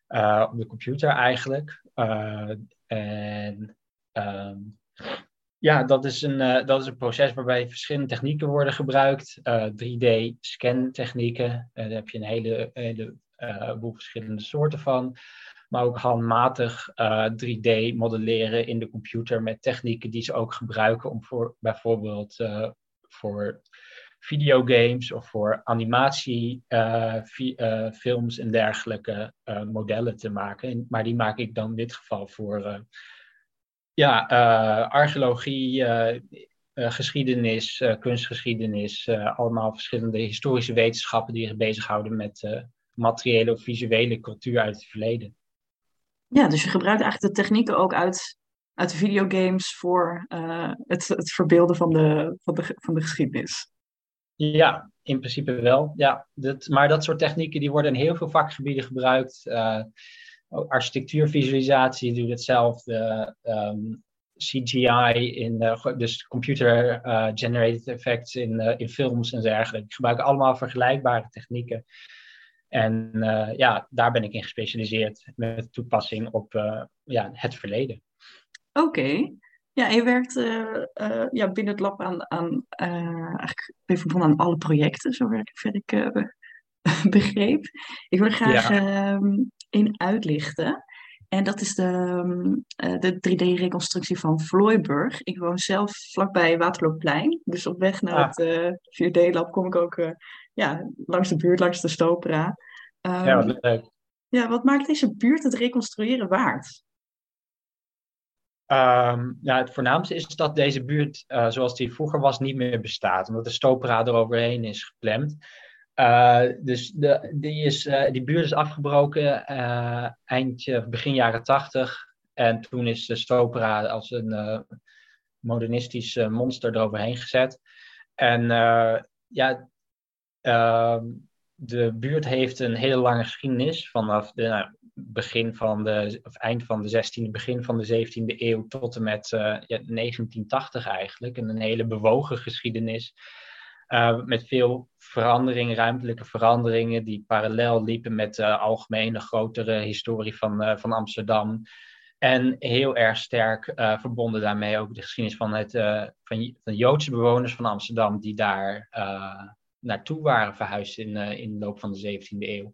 uh, op de computer eigenlijk. En um, ja, dat is, een, dat is een proces waarbij verschillende technieken worden gebruikt. 3D-scan-technieken, daar heb je een hele, hele boel verschillende soorten van maar ook handmatig uh, 3D modelleren in de computer met technieken die ze ook gebruiken om voor bijvoorbeeld uh, voor videogames of voor animatiefilms uh, en dergelijke modellen te maken. Maar die maak ik dan in dit geval voor ja, archeologie, geschiedenis, kunstgeschiedenis, allemaal verschillende historische wetenschappen die zich bezighouden met materiële of visuele cultuur uit het verleden. Ja, dus je gebruikt eigenlijk de technieken ook uit, uit de videogames voor het, het verbeelden van de, van, de, van de geschiedenis. Ja, in principe wel. Ja, dat, maar dat soort technieken die worden in heel veel vakgebieden gebruikt. Uh, architectuurvisualisatie doet hetzelfde. Um, CGI, in, uh, dus computer uh, generated effects in, in films en dergelijke. Ik gebruik allemaal vergelijkbare technieken. En ja, daar ben ik in gespecialiseerd met toepassing op ja, het verleden. Oké. Ja, je werkt uh, uh, ja, binnen het lab aan, aan eigenlijk ben verbonden aan alle projecten, zover ik, ver ik begreep. Ik wil er graag ja. Ehm, in uitlichten. En dat is de, ehm, de 3D-reconstructie van Vlooiburg. Ik woon zelf vlakbij Waterloopplein. Dus op weg naar ah. het 4D-lab kom ik ook ja, langs de buurt, langs de Stopera. Um, ja, wat leuk. Ja, wat maakt deze buurt het reconstrueren waard? Um, ja, het voornaamste is dat deze buurt, uh, zoals die vroeger was, niet meer bestaat. Omdat de stopera eroverheen is geplemd. Uh, dus de, die, is, uh, die buurt is afgebroken eind, begin jaren tachtig. En toen is de stopera als een modernistisch monster eroverheen gezet. En ja, ehm, de buurt heeft een hele lange geschiedenis. Vanaf de, nou, begin van de, of eind van de 16e, begin van de 17e eeuw tot en met uh, ja, 1980 eigenlijk. En een hele bewogen geschiedenis. Uh, met veel veranderingen, ruimtelijke veranderingen, die parallel liepen met de algemene grotere historie van, uh, van Amsterdam. En heel erg sterk verbonden daarmee ook de geschiedenis van, het, van, van Joodse bewoners van Amsterdam, die daar naartoe waren verhuisd in, in de loop van de 17e eeuw.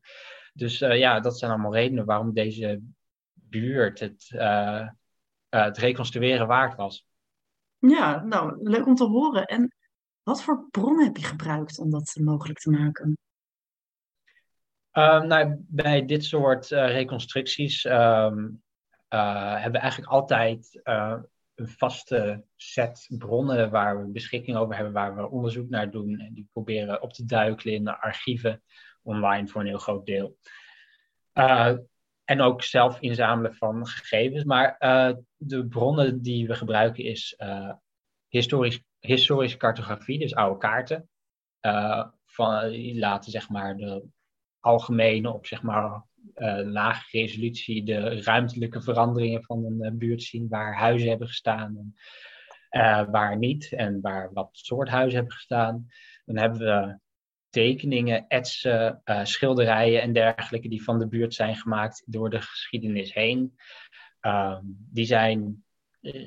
Dus ja, dat zijn allemaal redenen waarom deze buurt het, het reconstrueren waard was. Ja, nou, leuk om te horen. En wat voor bronnen heb je gebruikt om dat mogelijk te maken? Uh, nou, bij dit soort reconstructies um, hebben we eigenlijk altijd een vaste set bronnen waar we beschikking over hebben, waar we onderzoek naar doen. En die proberen op te duiken in archieven online voor een heel groot deel. En ook zelf inzamelen van gegevens. Maar de bronnen die we gebruiken is historisch, historische cartografie, dus oude kaarten. van, die laten zeg maar de algemene op zeg maar lage resolutie de ruimtelijke veranderingen van een buurt zien, waar huizen hebben gestaan en waar niet en waar wat soort huizen hebben gestaan. Dan hebben we tekeningen, etsen, uh, schilderijen en dergelijke die van de buurt zijn gemaakt door de geschiedenis heen. Um, die zijn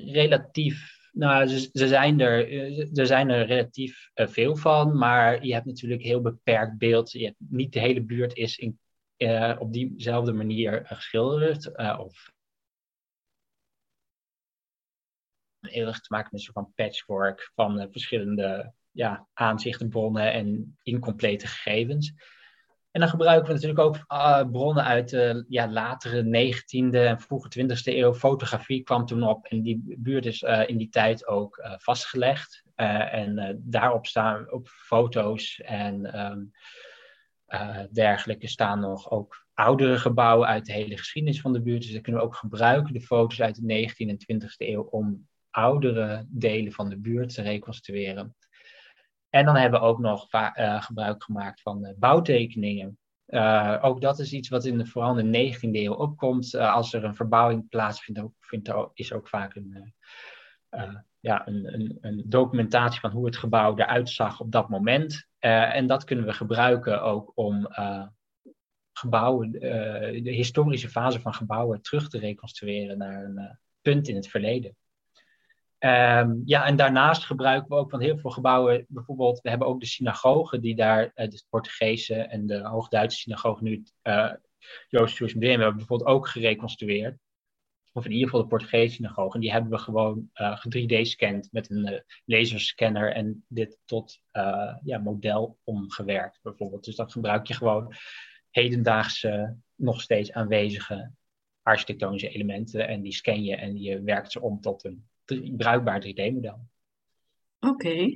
relatief, nou, ze, zijn er, er zijn er relatief uh, veel van, maar je hebt natuurlijk heel beperkt beeld. Je hebt, niet de hele buurt is in, uh, op diezelfde manier geschilderd of eeuwig te maken met een soort van patchwork van verschillende ja, aanzichten, bronnen en incomplete gegevens. En dan gebruiken we natuurlijk ook uh, bronnen uit de ja, latere 19e en vroege 20e eeuw. Fotografie kwam toen op en die buurt is uh, in die tijd ook uh, vastgelegd. en daarop staan op foto's en um, dergelijke staan nog ook oudere gebouwen uit de hele geschiedenis van de buurt. Dus dat kunnen we ook gebruiken, de foto's uit de 19e en 20e eeuw, om oudere delen van de buurt te reconstrueren. En dan hebben we ook nog uh, gebruik gemaakt van uh, bouwtekeningen. Uh, ook dat is iets wat in de, vooral in de 19e eeuw opkomt. als er een verbouwing plaatsvindt, ook, vindt er, is ook vaak een, ja, een, een, een, documentatie van hoe het gebouw eruit zag op dat moment. en dat kunnen we gebruiken ook om gebouwen, de historische fase van gebouwen terug te reconstrueren naar een punt in het verleden. Um, ja, en daarnaast gebruiken we ook van heel veel gebouwen, bijvoorbeeld, we hebben ook de synagogen die daar, uh, de Portugese en de Hoogduitse synagoge nu, uh, Joost Jewish Museum, hebben bijvoorbeeld ook gereconstrueerd. Of in ieder geval de Portugese synagoge. En die hebben we gewoon uh, 3D-scand met een laserscanner en dit tot ja, model omgewerkt, bijvoorbeeld. Dus dan gebruik je gewoon hedendaagse, nog steeds aanwezige architectonische elementen en die scan je en je werkt ze om tot een bruikbaar 3D-model. Oké.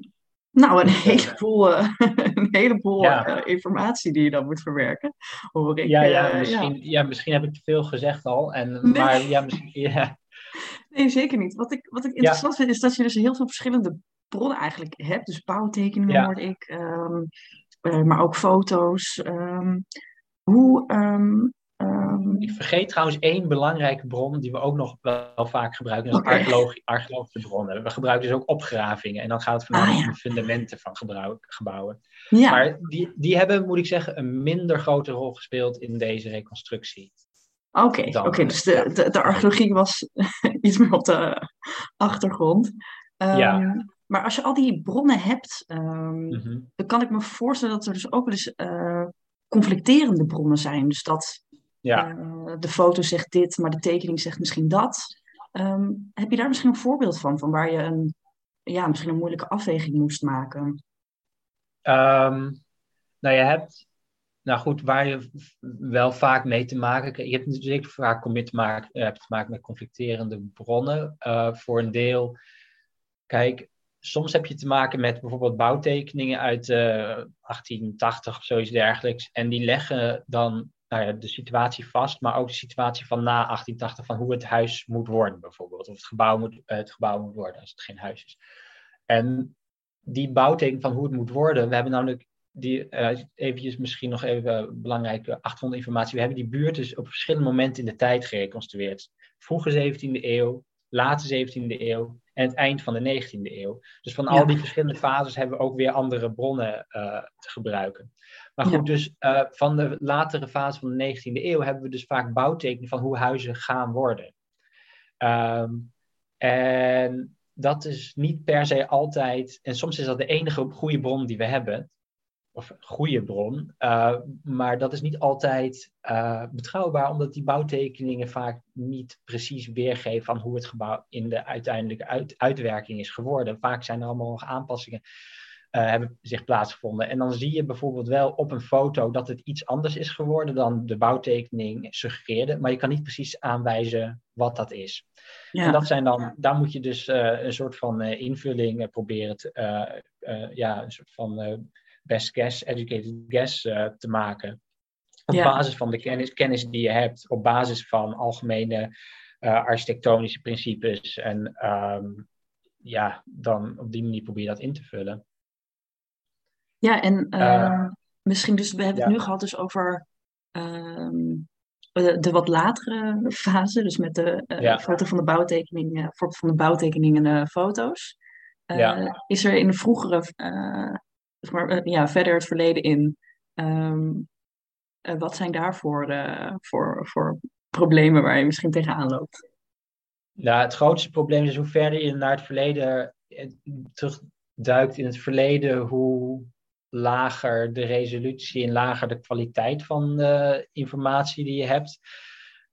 Nou, een heleboel, uh, een heleboel uh, informatie die je dan moet verwerken. Hoor ik. Ja, ja, misschien, ja. ja misschien heb ik te veel gezegd al. En, nee. Maar ja, misschien, ja. Nee, zeker niet. Wat ik, wat ik interessant vind, is dat je dus heel veel verschillende bronnen eigenlijk hebt. Dus bouwtekeningen ja. hoorde ik, um, uh, maar ook foto's. Um, hoe... Um, ik vergeet trouwens één belangrijke bron die we ook nog wel vaak gebruiken. Dat is okay. archeologische bronnen. We gebruiken dus ook opgravingen. En dan gaat het voornamelijk ah, ja. de fundamenten van gebouwen. Ja. Maar die, die hebben, moet ik zeggen, een minder grote rol gespeeld in deze reconstructie. Oké, okay, okay, dus de, de, de, archeologie was iets meer op de achtergrond. Um, ja. Maar als je al die bronnen hebt, um, mm-hmm. dan kan ik me voorstellen dat er dus ook wel eens uh, conflicterende bronnen zijn. Dus dat ja. uh, de foto zegt dit, maar de tekening zegt misschien dat. Um, heb je daar misschien een voorbeeld van, van waar je een, ja, misschien een moeilijke afweging moest maken? nou, je hebt nou goed, waar je wel vaak mee te maken krijgt. Je hebt natuurlijk vaak te maken, hebt te maken met conflicterende bronnen. Uh, voor een deel, kijk, soms heb je te maken met bijvoorbeeld bouwtekeningen uit uh, 1880 of zoiets dergelijks. En die leggen dan nou de situatie vast, maar ook de situatie van na 1880, van hoe het huis moet worden bijvoorbeeld. Of het gebouw moet, het gebouw moet worden als het geen huis is. En die bouwtekening van hoe het moet worden, we hebben namelijk die, uh, eventjes misschien nog even belangrijke achtergrondinformatie. We hebben die buurt dus op verschillende momenten in de tijd gereconstrueerd. Vroege 17e eeuw, late 17e eeuw en het eind van de 19e eeuw. Dus van ja. al die verschillende fases hebben we ook weer andere bronnen uh, te gebruiken. Maar goed, ja. dus uh, van de latere fase van de 19e eeuw hebben we dus vaak bouwtekeningen van hoe huizen gaan worden. Um, en dat is niet per se altijd, en soms is dat de enige goede bron die we hebben of goede bron. Uh, maar dat is niet altijd uh, betrouwbaar, omdat die bouwtekeningen vaak niet precies weergeven van hoe het gebouw in de uiteindelijke uit, uitwerking is geworden. Vaak zijn er allemaal nog aanpassingen uh, hebben zich plaatsgevonden. En dan zie je bijvoorbeeld wel op een foto dat het iets anders is geworden dan de bouwtekening suggereerde, maar je kan niet precies aanwijzen wat dat is. Ja. En dat zijn dan, daar moet je dus een soort van invulling proberen te, ja, een soort van best guess, educated guess uh, te maken. Op ja. basis van de kennis, kennis die je hebt, op basis van algemene uh, architectonische principes. En um, ja, dan op die manier probeer je dat in te vullen. Ja, en uh, misschien dus, we hebben ja. het nu gehad dus over um, de, de, wat latere fase, dus met de ja. foto van de bouwtekening, van de bouwtekeningen en foto's. Ja. Is er in de vroegere maar, eh, ja, verder het verleden in. Um, uh, wat zijn daarvoor uh, voor, voor problemen waar je misschien tegenaan loopt? Ja, het grootste probleem is hoe verder je naar het verleden terugduikt in het verleden, hoe lager de resolutie en lager de kwaliteit van de informatie die je hebt.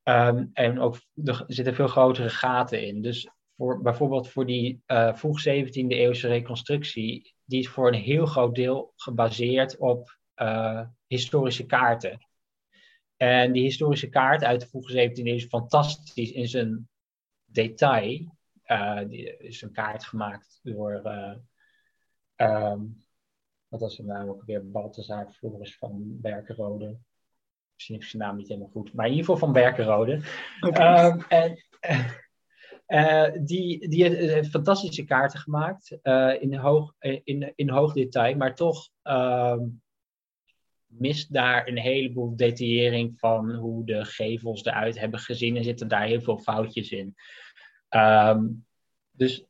Um, en ook er zitten veel grotere gaten in. Dus voor, bijvoorbeeld voor die uh, vroeg 17e eeuwse reconstructie die is voor een heel groot deel gebaseerd op uh, historische kaarten. En die historische kaart uit de vroege 17e eeuw is fantastisch in zijn detail. Uh, die is een kaart gemaakt door, um, wat was zijn naam ook weer, Balthazar Floris van Berkenrode. Misschien is zijn naam niet helemaal goed, maar in ieder geval van Berkenrode. Okay. Um, en, uh, die, die heeft fantastische kaarten gemaakt uh, in, hoog, in, in hoog detail, maar toch uh, mist daar een heleboel detaillering van hoe de gevels eruit hebben gezien en zitten daar heel veel foutjes in. Um, dus,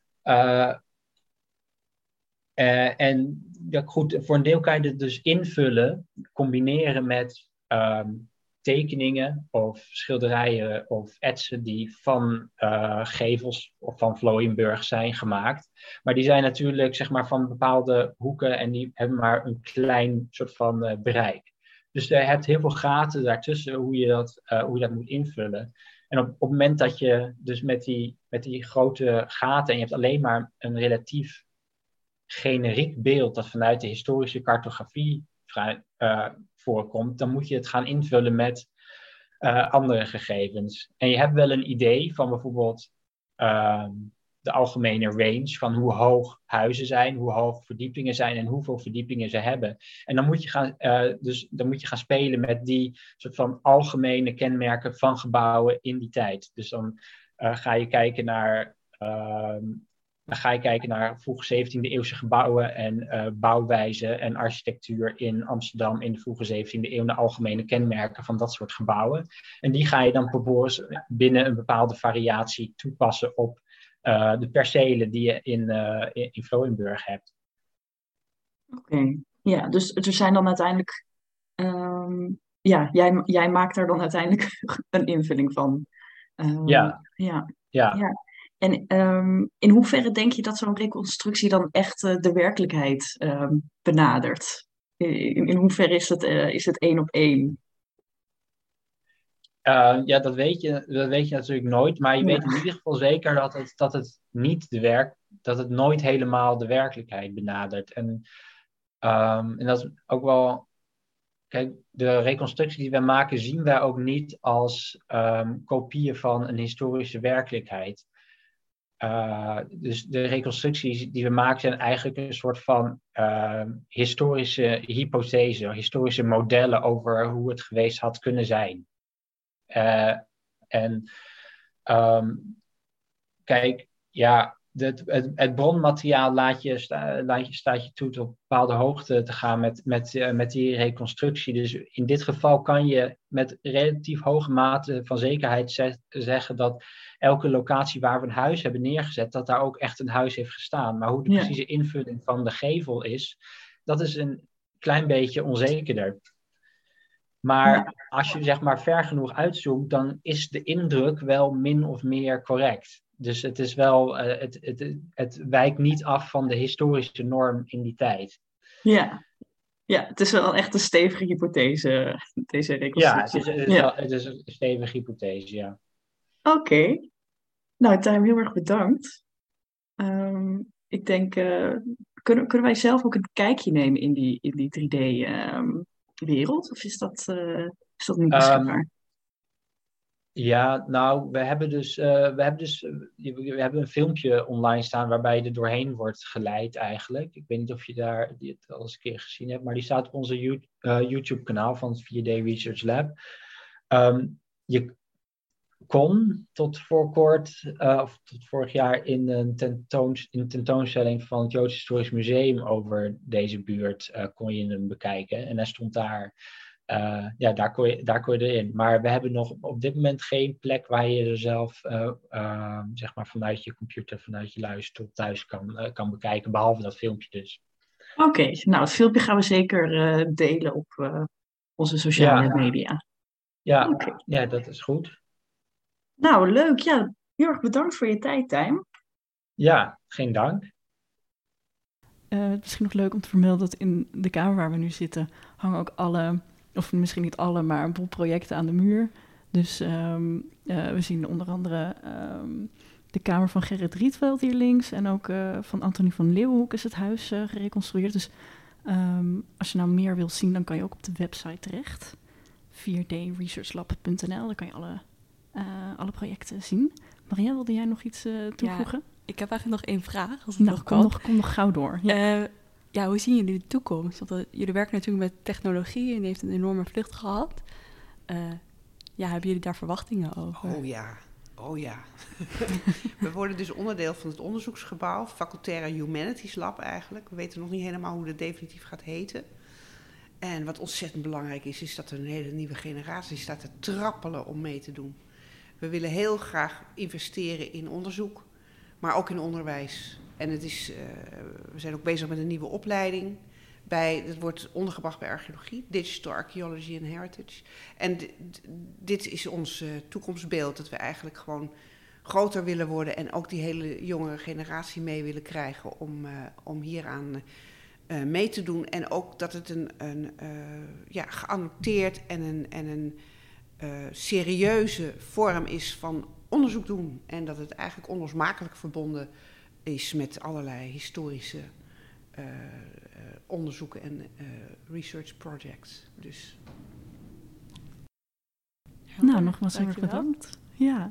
en ja, goed, voor een deel kan je het dus invullen, combineren met um, tekeningen of schilderijen of etsen die van uh, gevels of van Vlooienburg zijn gemaakt. Maar die zijn natuurlijk zeg maar, van bepaalde hoeken en die hebben maar een klein soort van uh, bereik. Dus je hebt heel veel gaten daartussen hoe je dat, uh, hoe je dat moet invullen. En op, op het moment dat je dus met die, met die grote gaten en je hebt alleen maar een relatief generiek beeld dat vanuit de historische cartografie voorkomt, dan moet je het gaan invullen met uh, andere gegevens. En je hebt wel een idee van bijvoorbeeld, uh, de algemene range van hoe hoog huizen zijn, hoe hoog verdiepingen zijn en hoeveel verdiepingen ze hebben. En dan moet je gaan, uh, dus dan moet je gaan spelen met die soort van algemene kenmerken van gebouwen in die tijd. Dus dan uh, ga je kijken naar. Ehm, dan ga je kijken naar vroege 17e eeuwse gebouwen en uh, bouwwijze en architectuur in Amsterdam in de vroege 17e eeuw, de algemene kenmerken van dat soort gebouwen. En die ga je dan vervolgens binnen een bepaalde variatie toepassen op uh, de percelen die je in, uh, in, hebt. Oké, ja, dus er zijn dan uiteindelijk, um, ja, jij, jij maakt daar dan uiteindelijk een invulling van. Um, ja. ja. Ja. ja. En um, in hoeverre denk je dat zo'n reconstructie dan echt uh, de werkelijkheid benadert? In, in hoeverre is het, uh, is het één op één? Uh, ja, dat weet, je, dat weet je natuurlijk nooit. Maar je ja. weet in ieder geval zeker dat het, dat het niet de werk, dat het nooit helemaal de werkelijkheid benadert. En, um, en dat is ook wel. Kijk, de reconstructie die wij maken, zien wij ook niet als um, kopieën van een historische werkelijkheid. Uh, dus de reconstructies die we maken zijn eigenlijk een soort van uh, historische hypothese, historische modellen over hoe het geweest had kunnen zijn. Uh, en um, kijk, ja, het, het, het, bronmateriaal laat je, sta, laat je, staat je toe tot op bepaalde hoogte te gaan met, met, uh, met die reconstructie. Dus in dit geval kan je met relatief hoge mate van zekerheid ze zeggen dat elke locatie waar we een huis hebben neergezet, dat daar ook echt een huis heeft gestaan. Maar hoe de Ja. precieze invulling van de gevel is, dat is een klein beetje onzekerder. Maar Ja. als je zeg maar ver genoeg uitzoomt, dan is de indruk wel min of meer correct. Dus het is wel, eh, het, het, het wijkt niet af van de historische norm in die tijd. Ja. ja, het is wel echt een stevige hypothese, deze Ja, het reconstructie. is, het is, Ja. wel- het is een stevige hypothese, ja. Oké. Nou, Tijm, heel erg bedankt. Ehm, ik denk, eh, kunnen, kunnen wij zelf ook een kijkje nemen in die, in die 3D-wereld? of is dat, eh, is dat niet Ehm, beschikbaar? Ja, nou, we hebben dus, eh, we hebben dus eh, we hebben een filmpje online staan waarbij je er doorheen wordt geleid eigenlijk. Ik weet niet of je daar die het al eens een keer gezien hebt, maar die staat op onze eh, YouTube-kanaal van het 4D Research Lab. Ehm, je kon tot voor kort, of tot vorig jaar, in een, tentoons, in tentoonstelling van het Joods Historisch Museum over deze buurt, kon je hem bekijken. En hij stond daar eh, ja, daar kon, je, daar kon je erin. Maar we hebben nog op dit moment geen plek waar je er zelf, eh, eh, zeg maar, vanuit je computer, vanuit je luisterstop thuis kan, eh, kan bekijken, behalve dat filmpje dus. Oké, nou, het filmpje gaan we zeker eh, delen op eh, onze sociale Ja. media. Ja, Oké. ja, dat is goed. Nou, leuk. Ja, heel erg bedankt voor je tijd, Tijm. Ja, geen dank. Eh, het is misschien nog leuk om te vermelden dat in de kamer waar we nu zitten hangen ook alle, of misschien niet alle, maar een boel projecten aan de muur. Dus ehm, eh, we zien onder andere ehm, de kamer van Gerrit Rietveld hier links en ook eh, van Antonie van Leeuwenhoek is het huis eh, gereconstrueerd. Dus ehm, als je nou meer wilt zien, dan kan je ook op de website terecht. 4dresearchlab.nl, daar kan je alle, alle projecten zien. Maria, wilde jij nog iets toevoegen? Ik heb eigenlijk nog één vraag, als het nou, nog kom kan. nog, kom nog gauw door. Ja. Ja, hoe zien jullie de toekomst? Want eh, jullie werken natuurlijk met technologie en heeft een enorme vlucht gehad. Eh, ja, hebben jullie daar verwachtingen over? Oh ja, oh ja. we worden dus onderdeel van het onderzoeksgebouw, Facultaire Humanities Lab eigenlijk. We weten nog niet helemaal hoe dat definitief gaat heten. En wat ontzettend belangrijk is, is dat er een hele nieuwe generatie staat te trappelen om mee te doen. We willen heel graag investeren in onderzoek, maar ook in onderwijs. En het is, eh, we zijn ook bezig met een nieuwe opleiding. Bij, het wordt ondergebracht bij archeologie, Digital Archaeology and Heritage. En dit is ons eh, toekomstbeeld, dat we eigenlijk gewoon groter willen worden en ook die hele jonge generatie mee willen krijgen om, eh, om hieraan mee te doen. En ook dat het een, een ja, geannoteerd en een, en een serieuze vorm is van onderzoek doen. En dat het eigenlijk onlosmakelijk verbonden is met allerlei historische eh, eh, onderzoeken en eh, research projects. Dus Nou, nogmaals heel erg bedankt. Ja.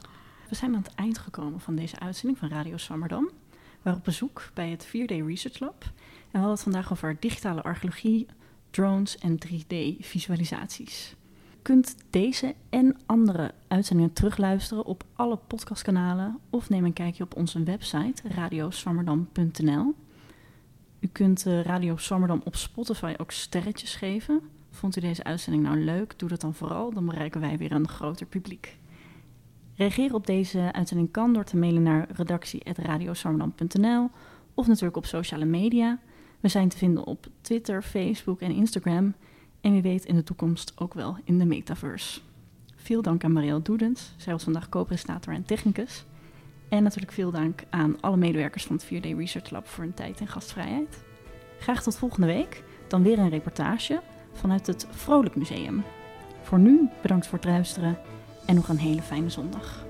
we zijn aan het eind gekomen van deze uitzending van Radio Swammerdam. We waren op bezoek bij het 4D Research Lab. En we hadden het vandaag over digitale archeologie, drones en 3D-visualisaties. Kunt deze en andere uitzendingen terugluisteren op alle podcastkanalen of neem een kijkje op onze website radioswammerdam.nl. U kunt uh, Radio Swammerdam op Spotify ook sterretjes geven. Vond u deze uitzending nou leuk? Doe dat dan vooral, dan bereiken wij weer een groter publiek. Reageren op deze uitzending kan door te mailen naar redactie.radioswammerdam.nl of natuurlijk op sociale media. We zijn te vinden op Twitter, Facebook en Instagram. En wie weet in de toekomst ook wel in de metaverse. Veel dank aan Marielle Doedens. Zij was vandaag co-presentator en technicus. En natuurlijk veel dank aan alle medewerkers van het 4D Research Lab voor hun tijd en gastvrijheid. Graag tot volgende week. Dan weer een reportage vanuit het Vrolijk Museum. Voor nu bedankt voor het luisteren en nog een hele fijne zondag.